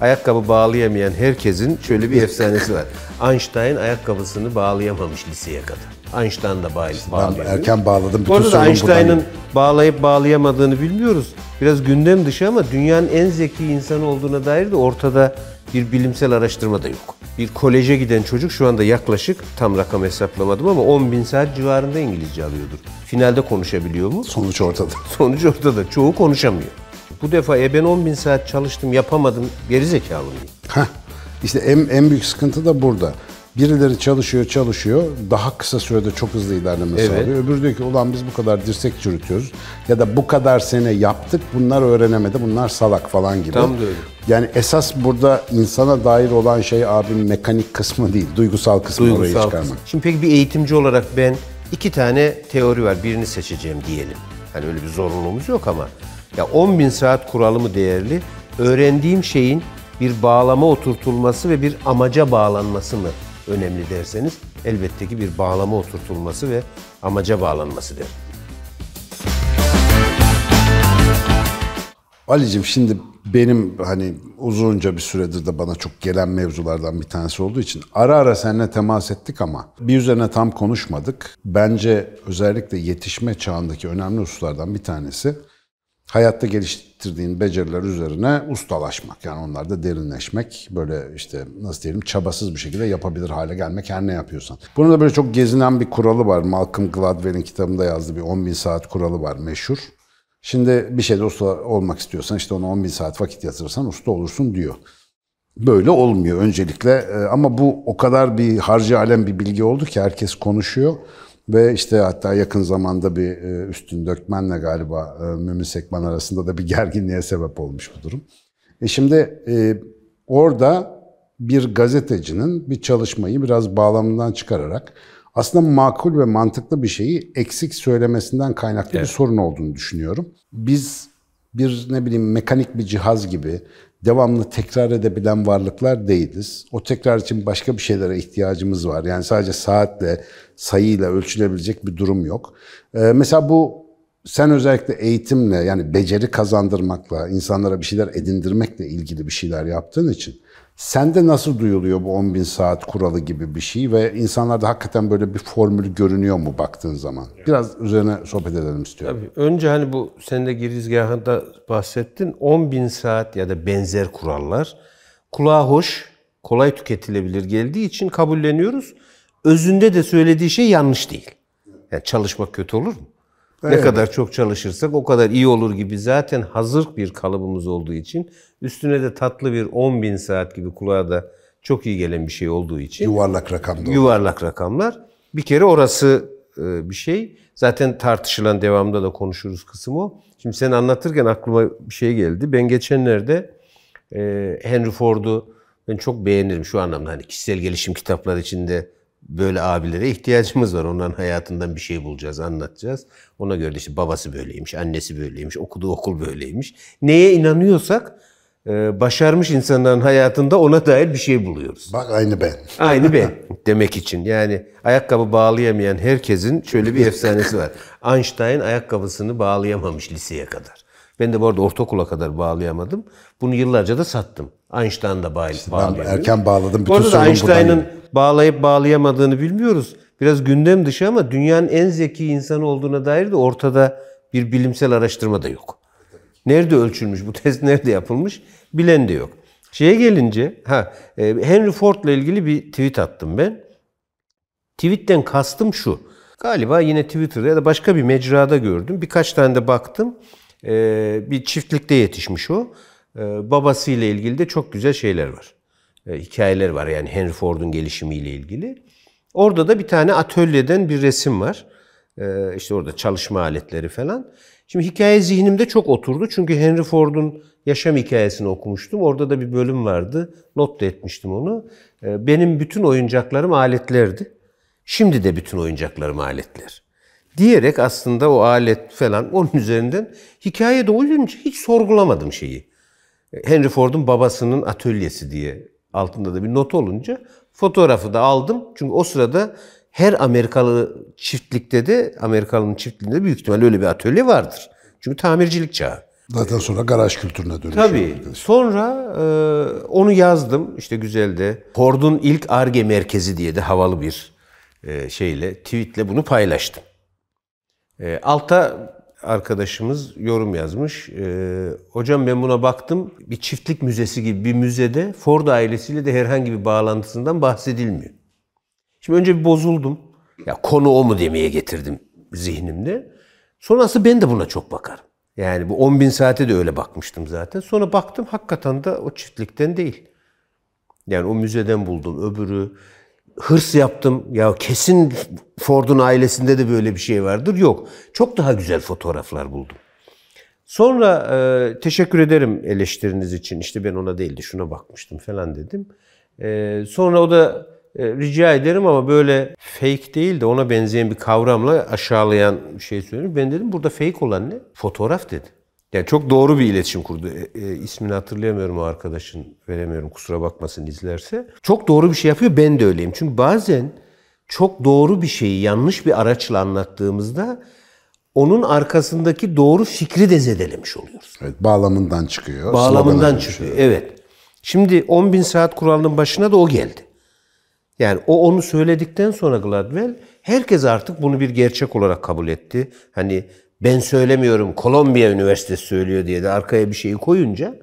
ayakkabı bağlayamayan herkesin şöyle bir efsanesi var. Einstein ayakkabısını bağlayamamış liseye kadar. Einstein da bağ Ben bağlayamıyor. erken bağladım. Bütün arada sorun Einstein'ın bağlayıp bağlayamadığını bilmiyoruz. Biraz gündem dışı ama dünyanın en zeki insan olduğuna dair de ortada bir bilimsel araştırma da yok. Bir koleje giden çocuk şu anda yaklaşık, tam rakam hesaplamadım ama 10 bin saat civarında İngilizce alıyordur. Finalde konuşabiliyor mu? Sonuç ortada. Sonuç ortada. Çoğu konuşamıyor. Bu defa e ben 10 bin saat çalıştım yapamadım gerizekalı mıyım? Heh. İşte en, en büyük sıkıntı da burada. Birileri çalışıyor çalışıyor daha kısa sürede çok hızlı ilerleme Evet. sağlıyor. Öbürü diyor ki ulan biz bu kadar dirsek çürütüyoruz ya da bu kadar sene yaptık bunlar öğrenemedi bunlar salak falan gibi. Tam da öyle. Yani esas burada insana dair olan şey abim mekanik kısmı değil duygusal kısmı orayı Duygusal çıkarmak. kısım. Şimdi peki bir eğitimci olarak ben iki tane teori var. Birini seçeceğim diyelim. Hani öyle bir zorunluluğumuz yok ama. Ya 10 bin saat kuralı mı değerli? Öğrendiğim şeyin bir bağlama oturtulması ve bir amaca bağlanması mı önemli derseniz elbette ki bir bağlama oturtulması ve amaca bağlanması der. Ali'cim şimdi benim hani uzunca bir süredir de bana çok gelen mevzulardan bir tanesi olduğu için ara ara seninle temas ettik ama bir üzerine tam konuşmadık. Bence özellikle yetişme çağındaki önemli hususlardan bir tanesi hayatta geliştirdiğin beceriler üzerine ustalaşmak. Yani onlarda derinleşmek, böyle işte nasıl diyelim çabasız bir şekilde yapabilir hale gelmek her ne yapıyorsan. Bunun da böyle çok gezinen bir kuralı var. Malcolm Gladwell'in kitabında yazdığı bir 10 bin saat kuralı var meşhur. Şimdi bir şeyde usta olmak istiyorsan işte ona 10 bin saat vakit yatırırsan usta olursun diyor. Böyle olmuyor öncelikle Ee, ama bu o kadar bir harcı alem bir bilgi oldu ki herkes konuşuyor. Ve işte hatta yakın zamanda bir e, Üstün Dökmen'le galiba e, Mümin Sekman arasında da bir gerginliğe sebep olmuş bu durum. E şimdi e, orada bir gazetecinin bir çalışmayı biraz bağlamından çıkararak aslında makul ve mantıklı bir şeyi eksik söylemesinden kaynaklı bir sorun olduğunu düşünüyorum. Biz bir ne bileyim mekanik bir cihaz gibi devamlı tekrar edebilen varlıklar değiliz. O tekrar için başka bir şeylere ihtiyacımız var. Yani sadece saatle, sayıyla ölçülebilecek bir durum yok. Ee, mesela bu sen özellikle eğitimle yani beceri kazandırmakla, insanlara bir şeyler edindirmekle ilgili bir şeyler yaptığın için sende nasıl duyuluyor bu 10 bin saat kuralı gibi bir şey ve insanlarda hakikaten böyle bir formül görünüyor mu baktığın zaman? Biraz üzerine sohbet edelim istiyorum. Tabii. Önce hani bu sen de girizgahında bahsettin. 10 bin saat ya da benzer kurallar kulağa hoş, kolay tüketilebilir geldiği için kabulleniyoruz. Özünde de söylediği şey yanlış değil. Yani çalışmak kötü olur mu? Ne kadar çok çalışırsak o kadar iyi olur gibi zaten hazır bir kalıbımız olduğu için üstüne de tatlı bir 10 bin saat gibi kulağa da çok iyi gelen bir şey olduğu için Yuvarlak rakamda. yuvarlak rakamlar. Bir kere orası e, bir şey. Zaten tartışılan devamında da konuşuruz kısım o. Şimdi sen anlatırken aklıma bir şey geldi. Ben geçenlerde e, Henry Ford'u ben çok beğenirim şu anlamda. Hani kişisel gelişim kitapları içinde böyle abilere ihtiyacımız var. Onların hayatından bir şey bulacağız, anlatacağız. Ona göre de işte babası böyleymiş, annesi böyleymiş, okuduğu okul böyleymiş. Neye inanıyorsak e, başarmış insanların hayatında ona dair bir şey buluyoruz. Bak aynı ben. Aynı ben demek için. Yani ayakkabı bağlayamayan herkesin şöyle bir efsanesi var. Einstein ayakkabısını bağlayamamış liseye kadar. Ben de bu arada ortaokula kadar bağlayamadım. Bunu yıllarca da sattım. Einstein da bağ Ben bağlayamıyor. erken bağladım. Bütün sorun Einstein'ın bağlayıp bağlayamadığını bilmiyoruz. Biraz gündem dışı ama dünyanın en zeki insanı olduğuna dair de ortada bir bilimsel araştırma da yok. Nerede ölçülmüş, bu test nerede yapılmış bilen de yok. Şeye gelince, ha e, Henry Ford'la ilgili bir tweet attım ben. Tweetten kastım şu. Galiba yine Twitter'da ya da başka bir mecrada gördüm. Birkaç tane de baktım. Ee, bir çiftlikte yetişmiş o. Ee, babasıyla ilgili de çok güzel şeyler var. Ee, hikayeler var yani Henry Ford'un gelişimiyle ilgili. Orada da bir tane atölyeden bir resim var. Ee, işte orada çalışma aletleri falan. Şimdi hikaye zihnimde çok oturdu. Çünkü Henry Ford'un yaşam hikayesini okumuştum. Orada da bir bölüm vardı. Not da etmiştim onu. Benim bütün oyuncaklarım aletlerdi. Şimdi de bütün oyuncaklarım aletler. Diyerek aslında o alet falan onun üzerinden hikayede uyunca hiç sorgulamadım şeyi. Henry Ford'un babasının atölyesi diye altında da bir not olunca fotoğrafı da aldım. Çünkü o sırada her Amerikalı çiftlikte de Amerikalı'nın çiftliğinde büyük ihtimalle öyle bir atölye vardır. Çünkü tamircilik çağı. Zaten sonra garaj kültürüne dönüşüyor. Tabii. Sonra e, onu yazdım. İşte güzeldi. Ford'un ilk ARGE merkezi diye de havalı bir e, şeyle, tweetle bunu paylaştım. E, alta arkadaşımız yorum yazmış. E, Hocam ben buna baktım. Bir çiftlik müzesi gibi bir müzede Ford ailesiyle de herhangi bir bağlantısından bahsedilmiyor. Şimdi önce bir bozuldum. Ya konu o mu demeye getirdim zihnimde. Sonrası ben de buna çok bakarım. Yani bu 10 bin saate de öyle bakmıştım zaten. Sonra baktım hakikaten de o çiftlikten değil. Yani o müzeden buldum. Öbürü hırs yaptım. Ya kesin Ford'un ailesinde de böyle bir şey vardır. Yok. Çok daha güzel fotoğraflar buldum. Sonra e, teşekkür ederim eleştiriniz için. İşte ben ona değildi şuna bakmıştım falan dedim. E, sonra o da e, rica ederim ama böyle fake değil de ona benzeyen bir kavramla aşağılayan bir şey söylüyor. Ben dedim burada fake olan ne? Fotoğraf dedi. Yani çok doğru bir iletişim kurdu. E, e, ismini hatırlayamıyorum o arkadaşın. Veremiyorum kusura bakmasın izlerse. Çok doğru bir şey yapıyor. Ben de öyleyim. Çünkü bazen çok doğru bir şeyi yanlış bir araçla anlattığımızda onun arkasındaki doğru fikri de zedelemiş oluyoruz. Evet, bağlamından çıkıyor. Bağlamından çıkıyor. Evet. Şimdi 10 bin saat kuralının başına da o geldi. Yani o onu söyledikten sonra Gladwell herkes artık bunu bir gerçek olarak kabul etti. Hani ben söylemiyorum Kolombiya Üniversitesi söylüyor diye de arkaya bir şeyi koyunca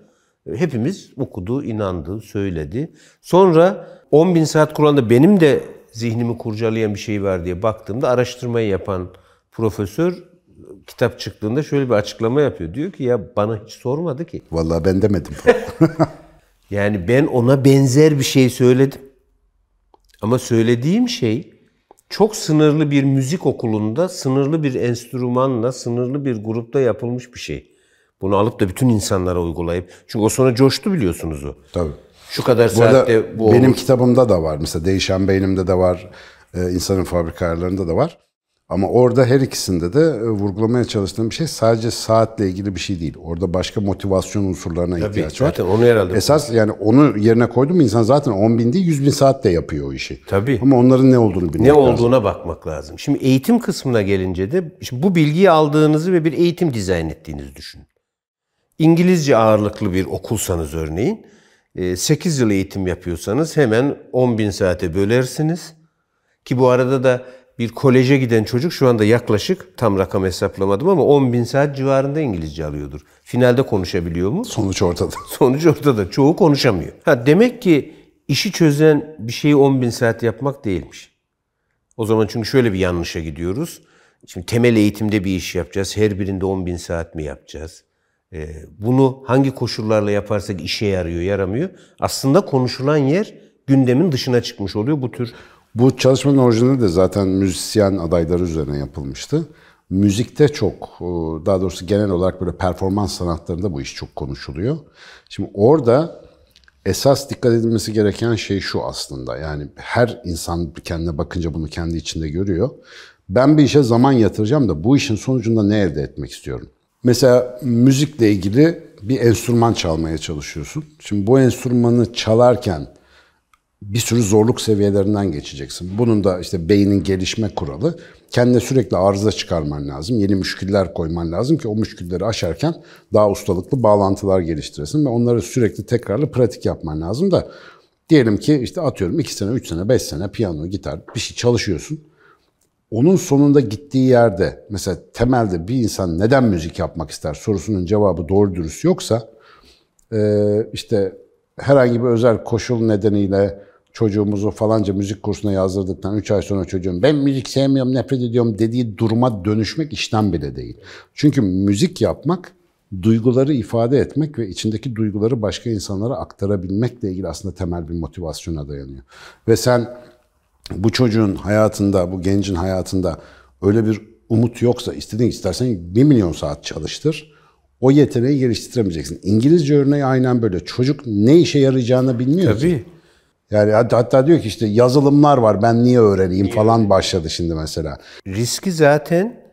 e, hepimiz okudu, inandı, söyledi. Sonra 10 bin saat kuralında benim de zihnimi kurcalayan bir şey var diye baktığımda araştırmayı yapan profesör kitap çıktığında şöyle bir açıklama yapıyor. Diyor ki ya bana hiç sormadı ki. Vallahi ben demedim. Yani ben ona benzer bir şey söyledim. Ama söylediğim şey çok sınırlı bir müzik okulunda, sınırlı bir enstrümanla, sınırlı bir grupta yapılmış bir şey. Bunu alıp da bütün insanlara uygulayıp, çünkü o sonra coştu biliyorsunuz o. Tabii. Şu kadar Bu saatte bu benim olur. kitabımda da var. Mesela Değişen Beynim'de de var. e, insanın fabrika ayarlarında da var. Ama orada her ikisinde de e, vurgulamaya çalıştığım bir şey sadece saatle ilgili bir şey değil. Orada başka motivasyon unsurlarına ihtiyaç var. zaten onu herhalde- Esas yani onu yerine koydum mu insan zaten 10 bin değil 100 bin saat de yapıyor o işi. Tabii. Ama onların ne olduğunu bilmek ne lazım. olduğuna bakmak lazım. Şimdi eğitim kısmına gelince de şimdi bu bilgiyi aldığınızı ve bir eğitim dizayn ettiğinizi düşünün. İngilizce ağırlıklı bir okulsanız örneğin, 8 yıl eğitim yapıyorsanız hemen 10 bin saate bölersiniz. Ki bu arada da bir koleje giden çocuk şu anda yaklaşık, tam rakam hesaplamadım ama 10 bin saat civarında İngilizce alıyordur. Finalde konuşabiliyor mu? Sonuç ortada. Sonuç ortada. Çoğu konuşamıyor. Ha, demek ki işi çözen bir şeyi 10 bin saat yapmak değilmiş. O zaman çünkü şöyle bir yanlışa gidiyoruz. Şimdi temel eğitimde bir iş yapacağız. Her birinde 10 bin saat mi yapacağız? Ee, bunu hangi koşullarla yaparsak işe yarıyor, yaramıyor. Aslında konuşulan yer gündemin dışına çıkmış oluyor bu tür. Bu çalışmanın orijinali de zaten müzisyen adayları üzerine yapılmıştı. Müzikte çok, daha doğrusu genel olarak böyle performans sanatlarında bu iş çok konuşuluyor. Şimdi orada esas dikkat edilmesi gereken şey şu aslında. Yani her insan kendine bakınca bunu kendi içinde görüyor. Ben bir işe zaman yatıracağım da bu işin sonucunda ne elde etmek istiyorum? Mesela müzikle ilgili bir enstrüman çalmaya çalışıyorsun. Şimdi bu enstrümanı çalarken bir sürü zorluk seviyelerinden geçeceksin. Bunun da işte beynin gelişme kuralı. Kendine sürekli arıza çıkarman lazım. Yeni müşküller koyman lazım ki o müşkülleri aşarken daha ustalıklı bağlantılar geliştiresin ve onları sürekli tekrarlı pratik yapman lazım da diyelim ki işte atıyorum 2 sene, 3 sene, 5 sene piyano, gitar bir şey çalışıyorsun. Onun sonunda gittiği yerde mesela temelde bir insan neden müzik yapmak ister sorusunun cevabı doğru dürüst yoksa işte herhangi bir özel koşul nedeniyle çocuğumuzu falanca müzik kursuna yazdırdıktan 3 ay sonra çocuğun ben müzik sevmiyorum, nefret ediyorum dediği duruma dönüşmek işten bile değil. Çünkü müzik yapmak duyguları ifade etmek ve içindeki duyguları başka insanlara aktarabilmekle ilgili aslında temel bir motivasyona dayanıyor. Ve sen bu çocuğun hayatında, bu gencin hayatında öyle bir umut yoksa istediğin istersen 1 milyon saat çalıştır. O yeteneği geliştiremeyeceksin. İngilizce örneği aynen böyle. Çocuk ne işe yarayacağını bilmiyor. ki. Yani hatta, diyor ki işte yazılımlar var ben niye öğreneyim falan başladı şimdi mesela. Riski zaten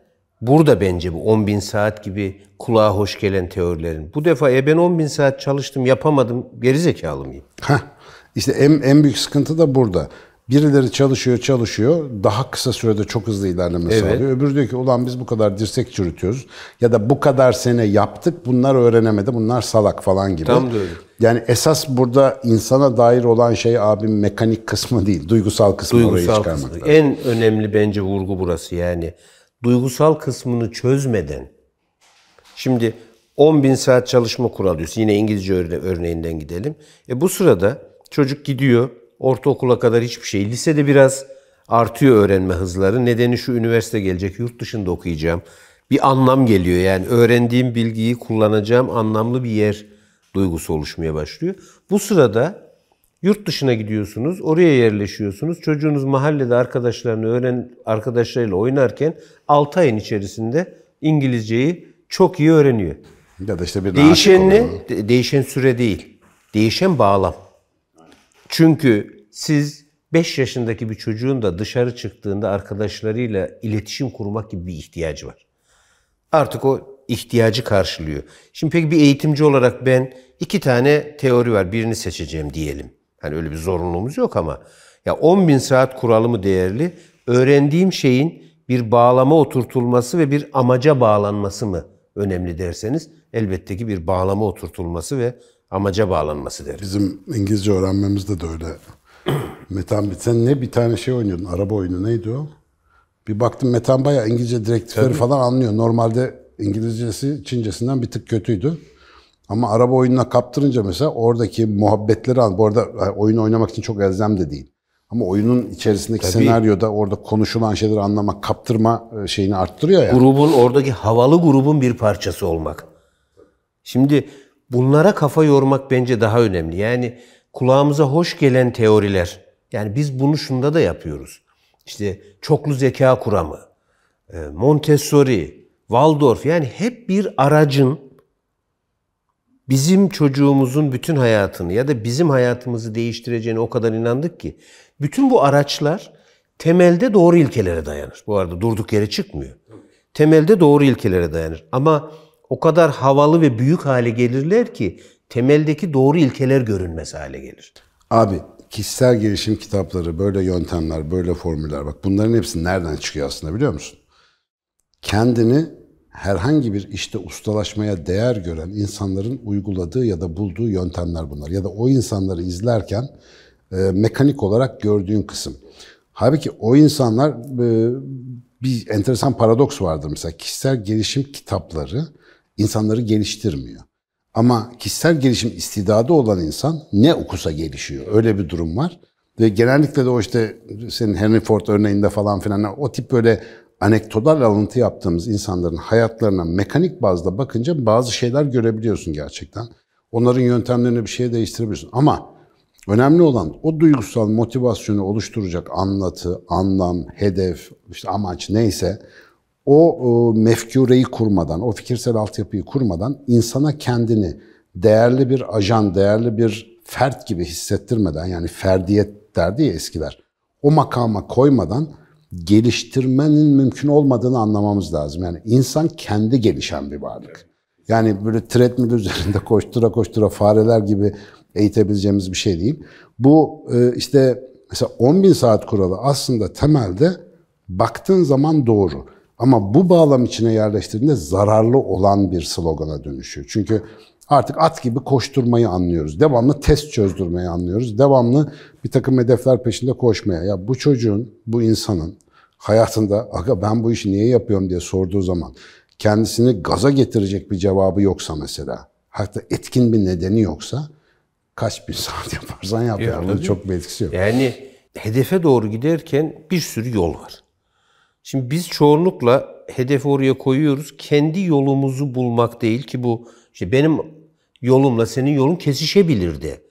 burada bence bu 10 bin saat gibi kulağa hoş gelen teorilerin. Bu defa e ben 10 bin saat çalıştım yapamadım gerizekalı mıyım? Heh, işte en, en büyük sıkıntı da burada. Birileri çalışıyor çalışıyor daha kısa sürede çok hızlı ilerleme Evet. sağlıyor. Öbürü diyor ki ulan biz bu kadar dirsek çürütüyoruz ya da bu kadar sene yaptık bunlar öğrenemedi bunlar salak falan gibi. Tam da öyle. Yani esas burada insana dair olan şey abim mekanik kısmı değil duygusal kısmı Duygusal çıkarmak kısmı. lazım. En önemli bence vurgu burası yani. Duygusal kısmını çözmeden şimdi 10 bin saat çalışma kuralı diyorsun. Yine İngilizce örne- örneğinden gidelim. E bu sırada çocuk gidiyor ortaokula kadar hiçbir şey. Lisede biraz artıyor öğrenme hızları. Nedeni şu üniversite gelecek. Yurt dışında okuyacağım. Bir anlam geliyor yani öğrendiğim bilgiyi kullanacağım anlamlı bir yer duygusu oluşmaya başlıyor. Bu sırada Yurt dışına gidiyorsunuz, oraya yerleşiyorsunuz. Çocuğunuz mahallede arkadaşlarını öğren arkadaşlarıyla oynarken 6 ayın içerisinde İngilizceyi çok iyi öğreniyor. Ya da işte bir Değişen aşık ne? oluyor. De- değişen süre değil. Değişen bağlam. Çünkü siz 5 yaşındaki bir çocuğun da dışarı çıktığında arkadaşlarıyla iletişim kurmak gibi bir ihtiyacı var. Artık o ihtiyacı karşılıyor. Şimdi peki bir eğitimci olarak ben iki tane teori var. Birini seçeceğim diyelim. Hani öyle bir zorunluluğumuz yok ama ya 10 bin saat kuralı mı değerli? Öğrendiğim şeyin bir bağlama oturtulması ve bir amaca bağlanması mı önemli derseniz elbette ki bir bağlama oturtulması ve amaca bağlanması derim. Bizim İngilizce öğrenmemizde de öyle. Metan sen ne bir tane şey oynuyordun araba oyunu neydi o? Bir baktım Metan bayağı İngilizce direktifleri falan anlıyor. Normalde İngilizcesi Çincesinden bir tık kötüydü. Ama araba oyununa kaptırınca mesela oradaki muhabbetleri an. Bu arada yani oyun oynamak için çok elzem de değil. Ama oyunun içerisindeki senaryoda orada konuşulan şeyleri anlamak, kaptırma e, şeyini arttırıyor ya. grubun oradaki havalı grubun bir parçası olmak. Şimdi bunlara kafa yormak bence daha önemli. Yani kulağımıza hoş gelen teoriler. Yani biz bunu şunda da yapıyoruz. İşte çoklu zeka kuramı, e, Montessori, Waldorf yani hep bir aracın bizim çocuğumuzun bütün hayatını ya da bizim hayatımızı değiştireceğine o kadar inandık ki bütün bu araçlar temelde doğru ilkelere dayanır. Bu arada durduk yere çıkmıyor. Temelde doğru ilkelere dayanır. Ama o kadar havalı ve büyük hale gelirler ki temeldeki doğru ilkeler görünmez hale gelir. Abi kişisel gelişim kitapları, böyle yöntemler, böyle formüller bak bunların hepsi nereden çıkıyor aslında biliyor musun? Kendini herhangi bir işte ustalaşmaya değer gören insanların uyguladığı ya da bulduğu yöntemler bunlar. Ya da o insanları izlerken e, mekanik olarak gördüğün kısım. Halbuki o insanlar e, bir enteresan paradoks vardır mesela. Kişisel gelişim kitapları insanları geliştirmiyor. Ama kişisel gelişim istidadı olan insan ne okusa gelişiyor. Öyle bir durum var. Ve genellikle de o işte senin Henry Ford örneğinde falan filan o tip böyle anekdotal alıntı yaptığımız insanların hayatlarına mekanik bazda bakınca bazı şeyler görebiliyorsun gerçekten. Onların yöntemlerini bir şeye değiştirebiliyorsun. Ama önemli olan o duygusal motivasyonu oluşturacak anlatı, anlam, hedef, işte amaç neyse o, o mefkureyi kurmadan, o fikirsel altyapıyı kurmadan insana kendini değerli bir ajan, değerli bir fert gibi hissettirmeden yani ferdiyet derdi ya eskiler. O makama koymadan geliştirmenin mümkün olmadığını anlamamız lazım. Yani insan kendi gelişen bir varlık. Yani böyle treadmill üzerinde koştura koştura fareler gibi eğitebileceğimiz bir şey değil. Bu e, işte mesela 10 bin saat kuralı aslında temelde baktığın zaman doğru. Ama bu bağlam içine yerleştirdiğinde zararlı olan bir slogana dönüşüyor. Çünkü artık at gibi koşturmayı anlıyoruz. Devamlı test çözdürmeyi anlıyoruz. Devamlı bir takım hedefler peşinde koşmaya. Ya bu çocuğun, bu insanın hayatında aga ben bu işi niye yapıyorum diye sorduğu zaman kendisini gaza getirecek bir cevabı yoksa mesela, hatta etkin bir nedeni yoksa kaç bir saat yaparsan yap yani. Bunun çok bir etkisi yok. Yani hedefe doğru giderken bir sürü yol var. Şimdi biz çoğunlukla hedefi oraya koyuyoruz. Kendi yolumuzu bulmak değil ki bu işte benim yolumla senin yolun kesişebilir de.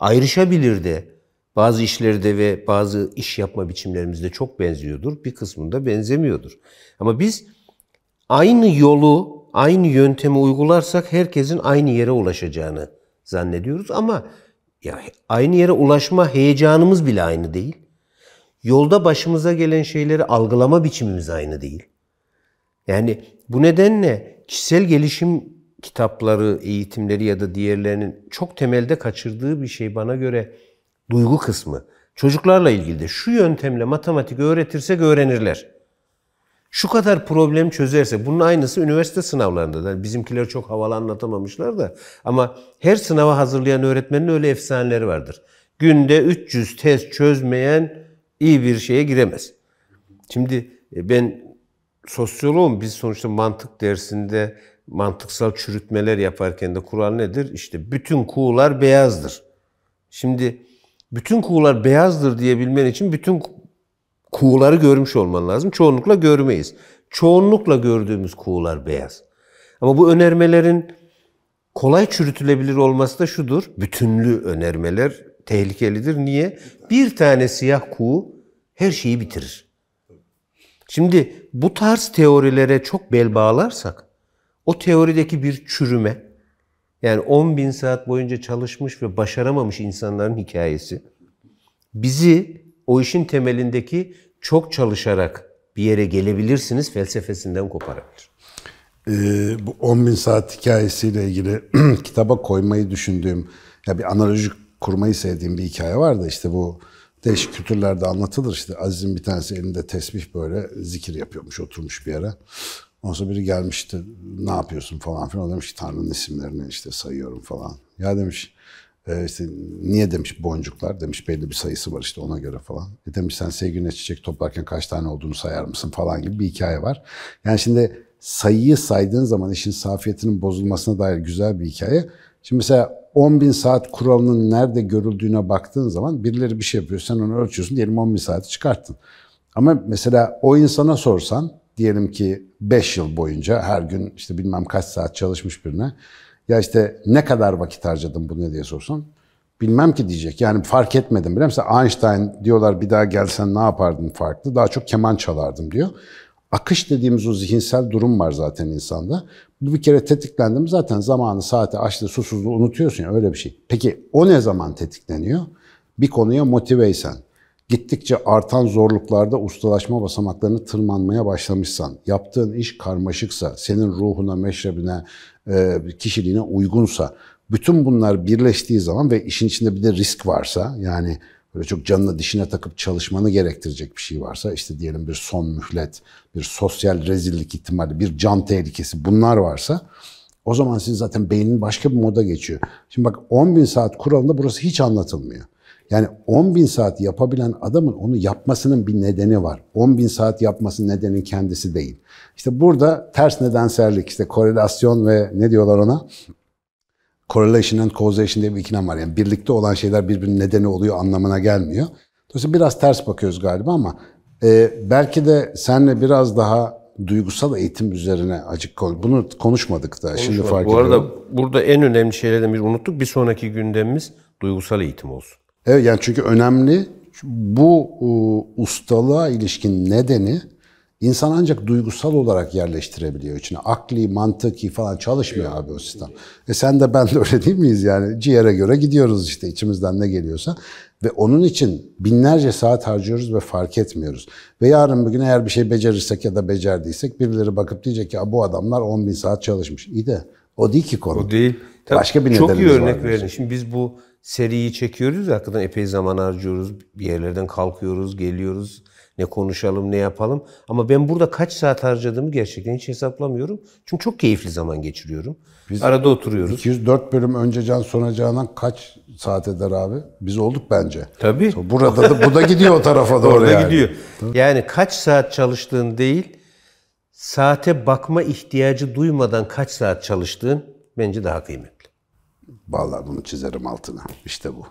Ayrışabilir de. Bazı işlerde ve bazı iş yapma biçimlerimizde çok benziyordur. Bir kısmında benzemiyordur. Ama biz aynı yolu, aynı yöntemi uygularsak herkesin aynı yere ulaşacağını zannediyoruz ama ya aynı yere ulaşma heyecanımız bile aynı değil. Yolda başımıza gelen şeyleri algılama biçimimiz aynı değil. Yani bu nedenle kişisel gelişim kitapları, eğitimleri ya da diğerlerinin çok temelde kaçırdığı bir şey bana göre duygu kısmı. Çocuklarla ilgili de şu yöntemle matematik öğretirsek öğrenirler. Şu kadar problem çözerse, bunun aynısı üniversite sınavlarında da. Bizimkiler çok havalı anlatamamışlar da. Ama her sınava hazırlayan öğretmenin öyle efsaneleri vardır. Günde 300 test çözmeyen iyi bir şeye giremez. Şimdi e, ben sosyoloğum, biz sonuçta mantık dersinde mantıksal çürütmeler yaparken de kural nedir? İşte bütün kuğular beyazdır. Şimdi bütün kuğular beyazdır diyebilmen için bütün kuğuları görmüş olman lazım. Çoğunlukla görmeyiz. Çoğunlukla gördüğümüz kuğular beyaz. Ama bu önermelerin kolay çürütülebilir olması da şudur. Bütünlü önermeler tehlikelidir. Niye? Bir tane siyah kuğu her şeyi bitirir. Şimdi bu tarz teorilere çok bel bağlarsak o teorideki bir çürüme yani 10 bin saat boyunca çalışmış ve başaramamış insanların hikayesi bizi o işin temelindeki çok çalışarak bir yere gelebilirsiniz felsefesinden koparabilir. Ee, bu 10 bin saat hikayesiyle ilgili kitaba koymayı düşündüğüm, ya bir analoji kurmayı sevdiğim bir hikaye var da işte bu değişik kültürlerde anlatılır. işte Aziz'in bir tanesi elinde tesbih böyle zikir yapıyormuş, oturmuş bir yere. Ondan sonra biri gelmişti, ne yapıyorsun falan filan. O demiş ki Tanrı'nın isimlerini işte sayıyorum falan. Ya demiş, e, işte niye demiş boncuklar demiş belli bir sayısı var işte ona göre falan. E demiş sen sevgiline çiçek toplarken kaç tane olduğunu sayar mısın falan gibi bir hikaye var. Yani şimdi sayıyı saydığın zaman işin safiyetinin bozulmasına dair güzel bir hikaye. Şimdi mesela 10 bin saat kuralının nerede görüldüğüne baktığın zaman birileri bir şey yapıyor sen onu ölçüyorsun diyelim 10 bin saati çıkarttın. Ama mesela o insana sorsan diyelim ki 5 yıl boyunca her gün işte bilmem kaç saat çalışmış birine ya işte ne kadar vakit harcadın bu ne diye sorsan bilmem ki diyecek. Yani fark etmedim bile. Mesela Einstein diyorlar bir daha gelsen ne yapardın farklı? Daha çok keman çalardım diyor. Akış dediğimiz o zihinsel durum var zaten insanda. Bu bir kere tetiklendim zaten zamanı, saati, açlığı, susuzluğu unutuyorsun ya öyle bir şey. Peki o ne zaman tetikleniyor? Bir konuya motiveysen, gittikçe artan zorluklarda ustalaşma basamaklarını tırmanmaya başlamışsan, yaptığın iş karmaşıksa, senin ruhuna, meşrebine, e, kişiliğine uygunsa, bütün bunlar birleştiği zaman ve işin içinde bir de risk varsa, yani böyle çok canına dişine takıp çalışmanı gerektirecek bir şey varsa, işte diyelim bir son mühlet, bir sosyal rezillik ihtimali, bir can tehlikesi bunlar varsa, o zaman sizin zaten beynin başka bir moda geçiyor. Şimdi bak 10 bin saat kuralında burası hiç anlatılmıyor. Yani 10 bin saat yapabilen adamın onu yapmasının bir nedeni var. 10 bin saat yapması nedenin kendisi değil. İşte burada ters nedensellik, işte korelasyon ve ne diyorlar ona? Correlation and causation diye bir ikilem var. Yani birlikte olan şeyler birbirinin nedeni oluyor anlamına gelmiyor. Dolayısıyla biraz ters bakıyoruz galiba ama e, belki de senle biraz daha duygusal eğitim üzerine acık konu. Bunu konuşmadık da şimdi fark Bu ediyorum. arada burada en önemli şeylerden biri unuttuk. Bir sonraki gündemimiz duygusal eğitim olsun. Evet yani çünkü önemli bu ustalığa ilişkin nedeni insan ancak duygusal olarak yerleştirebiliyor içine. Akli, mantıki falan çalışmıyor abi o sistem. E sen de ben de öyle değil miyiz yani? Ciğere göre gidiyoruz işte içimizden ne geliyorsa. Ve onun için binlerce saat harcıyoruz ve fark etmiyoruz. Ve yarın bir gün eğer bir şey becerirsek ya da becerdiysek birileri bakıp diyecek ki bu adamlar 10 bin saat çalışmış. İyi de o değil ki konu. O değil. Tabii Başka bir Çok iyi örnek verdin. Şimdi biz bu seriyi çekiyoruz hakikaten epey zaman harcıyoruz. Bir yerlerden kalkıyoruz, geliyoruz. Ne konuşalım, ne yapalım. Ama ben burada kaç saat harcadığımı gerçekten hiç hesaplamıyorum. Çünkü çok keyifli zaman geçiriyorum. Arada oturuyoruz. 204 bölüm önce Can Sonacağı'ndan kaç saat eder abi? Biz olduk bence. Tabii. Burada da bu da gidiyor o tarafa doğru Orada yani. gidiyor. Yani kaç saat çalıştığın değil, saate bakma ihtiyacı duymadan kaç saat çalıştığın bence daha kıymetli. Vallahi bunu çizerim altına. İşte bu.